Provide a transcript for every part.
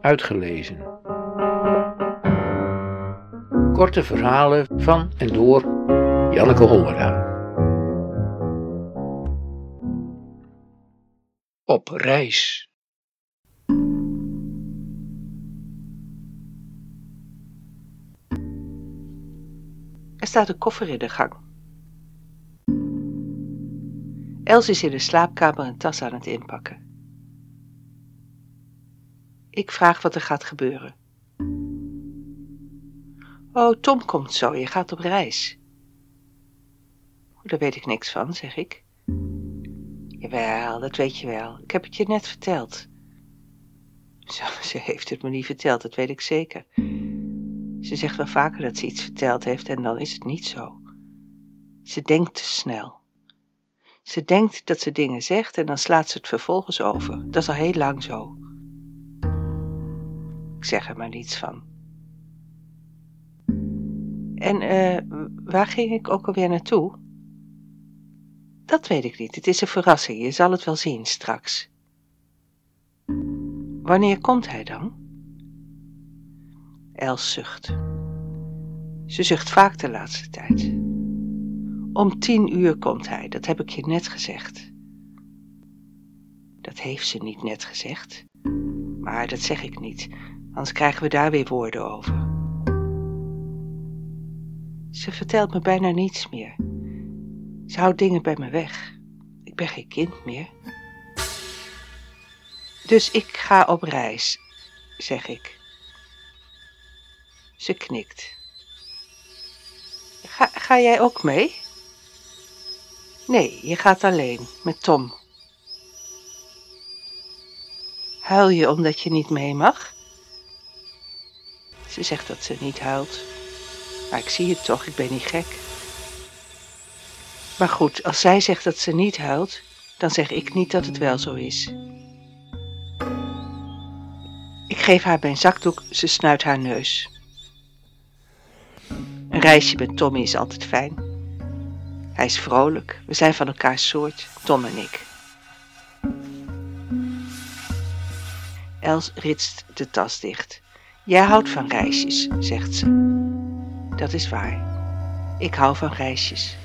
Uitgelezen. Korte verhalen van en door Janneke Hollera. Op reis. Er staat een koffer in de gang. Els is in de slaapkamer een tas aan het inpakken. Ik vraag wat er gaat gebeuren. Oh, Tom komt zo, je gaat op reis. Daar weet ik niks van, zeg ik. Jawel, dat weet je wel. Ik heb het je net verteld. Zo, ze heeft het me niet verteld, dat weet ik zeker. Ze zegt wel vaker dat ze iets verteld heeft en dan is het niet zo. Ze denkt te snel. Ze denkt dat ze dingen zegt en dan slaat ze het vervolgens over. Dat is al heel lang zo. Zeg er maar niets van. En uh, waar ging ik ook alweer naartoe? Dat weet ik niet. Het is een verrassing. Je zal het wel zien straks. Wanneer komt hij dan? Els zucht. Ze zucht vaak de laatste tijd. Om tien uur komt hij, dat heb ik je net gezegd. Dat heeft ze niet net gezegd. Maar dat zeg ik niet, anders krijgen we daar weer woorden over. Ze vertelt me bijna niets meer. Ze houdt dingen bij me weg. Ik ben geen kind meer. Dus ik ga op reis, zeg ik. Ze knikt. Ga, ga jij ook mee? Nee, je gaat alleen, met Tom. Huil je omdat je niet mee mag? Ze zegt dat ze niet huilt. Maar ik zie het toch, ik ben niet gek. Maar goed, als zij zegt dat ze niet huilt, dan zeg ik niet dat het wel zo is. Ik geef haar mijn zakdoek, ze snuit haar neus. Een reisje met Tommy is altijd fijn. Hij is vrolijk. We zijn van elkaars soort, Tom en ik. Els ritst de tas dicht. Jij houdt van reisjes, zegt ze. Dat is waar. Ik hou van reisjes.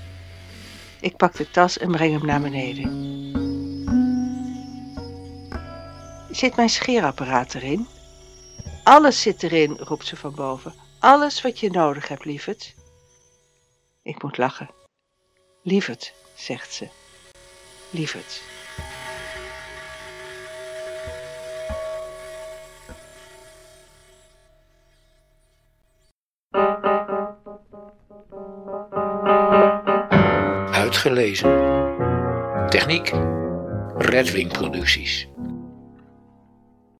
Ik pak de tas en breng hem naar beneden. Zit mijn scheerapparaat erin? Alles zit erin, roept ze van boven. Alles wat je nodig hebt, lieverd. Ik moet lachen. Lieverd, zegt ze. Lieverd. Uitgelezen. Techniek. Redwing Producties.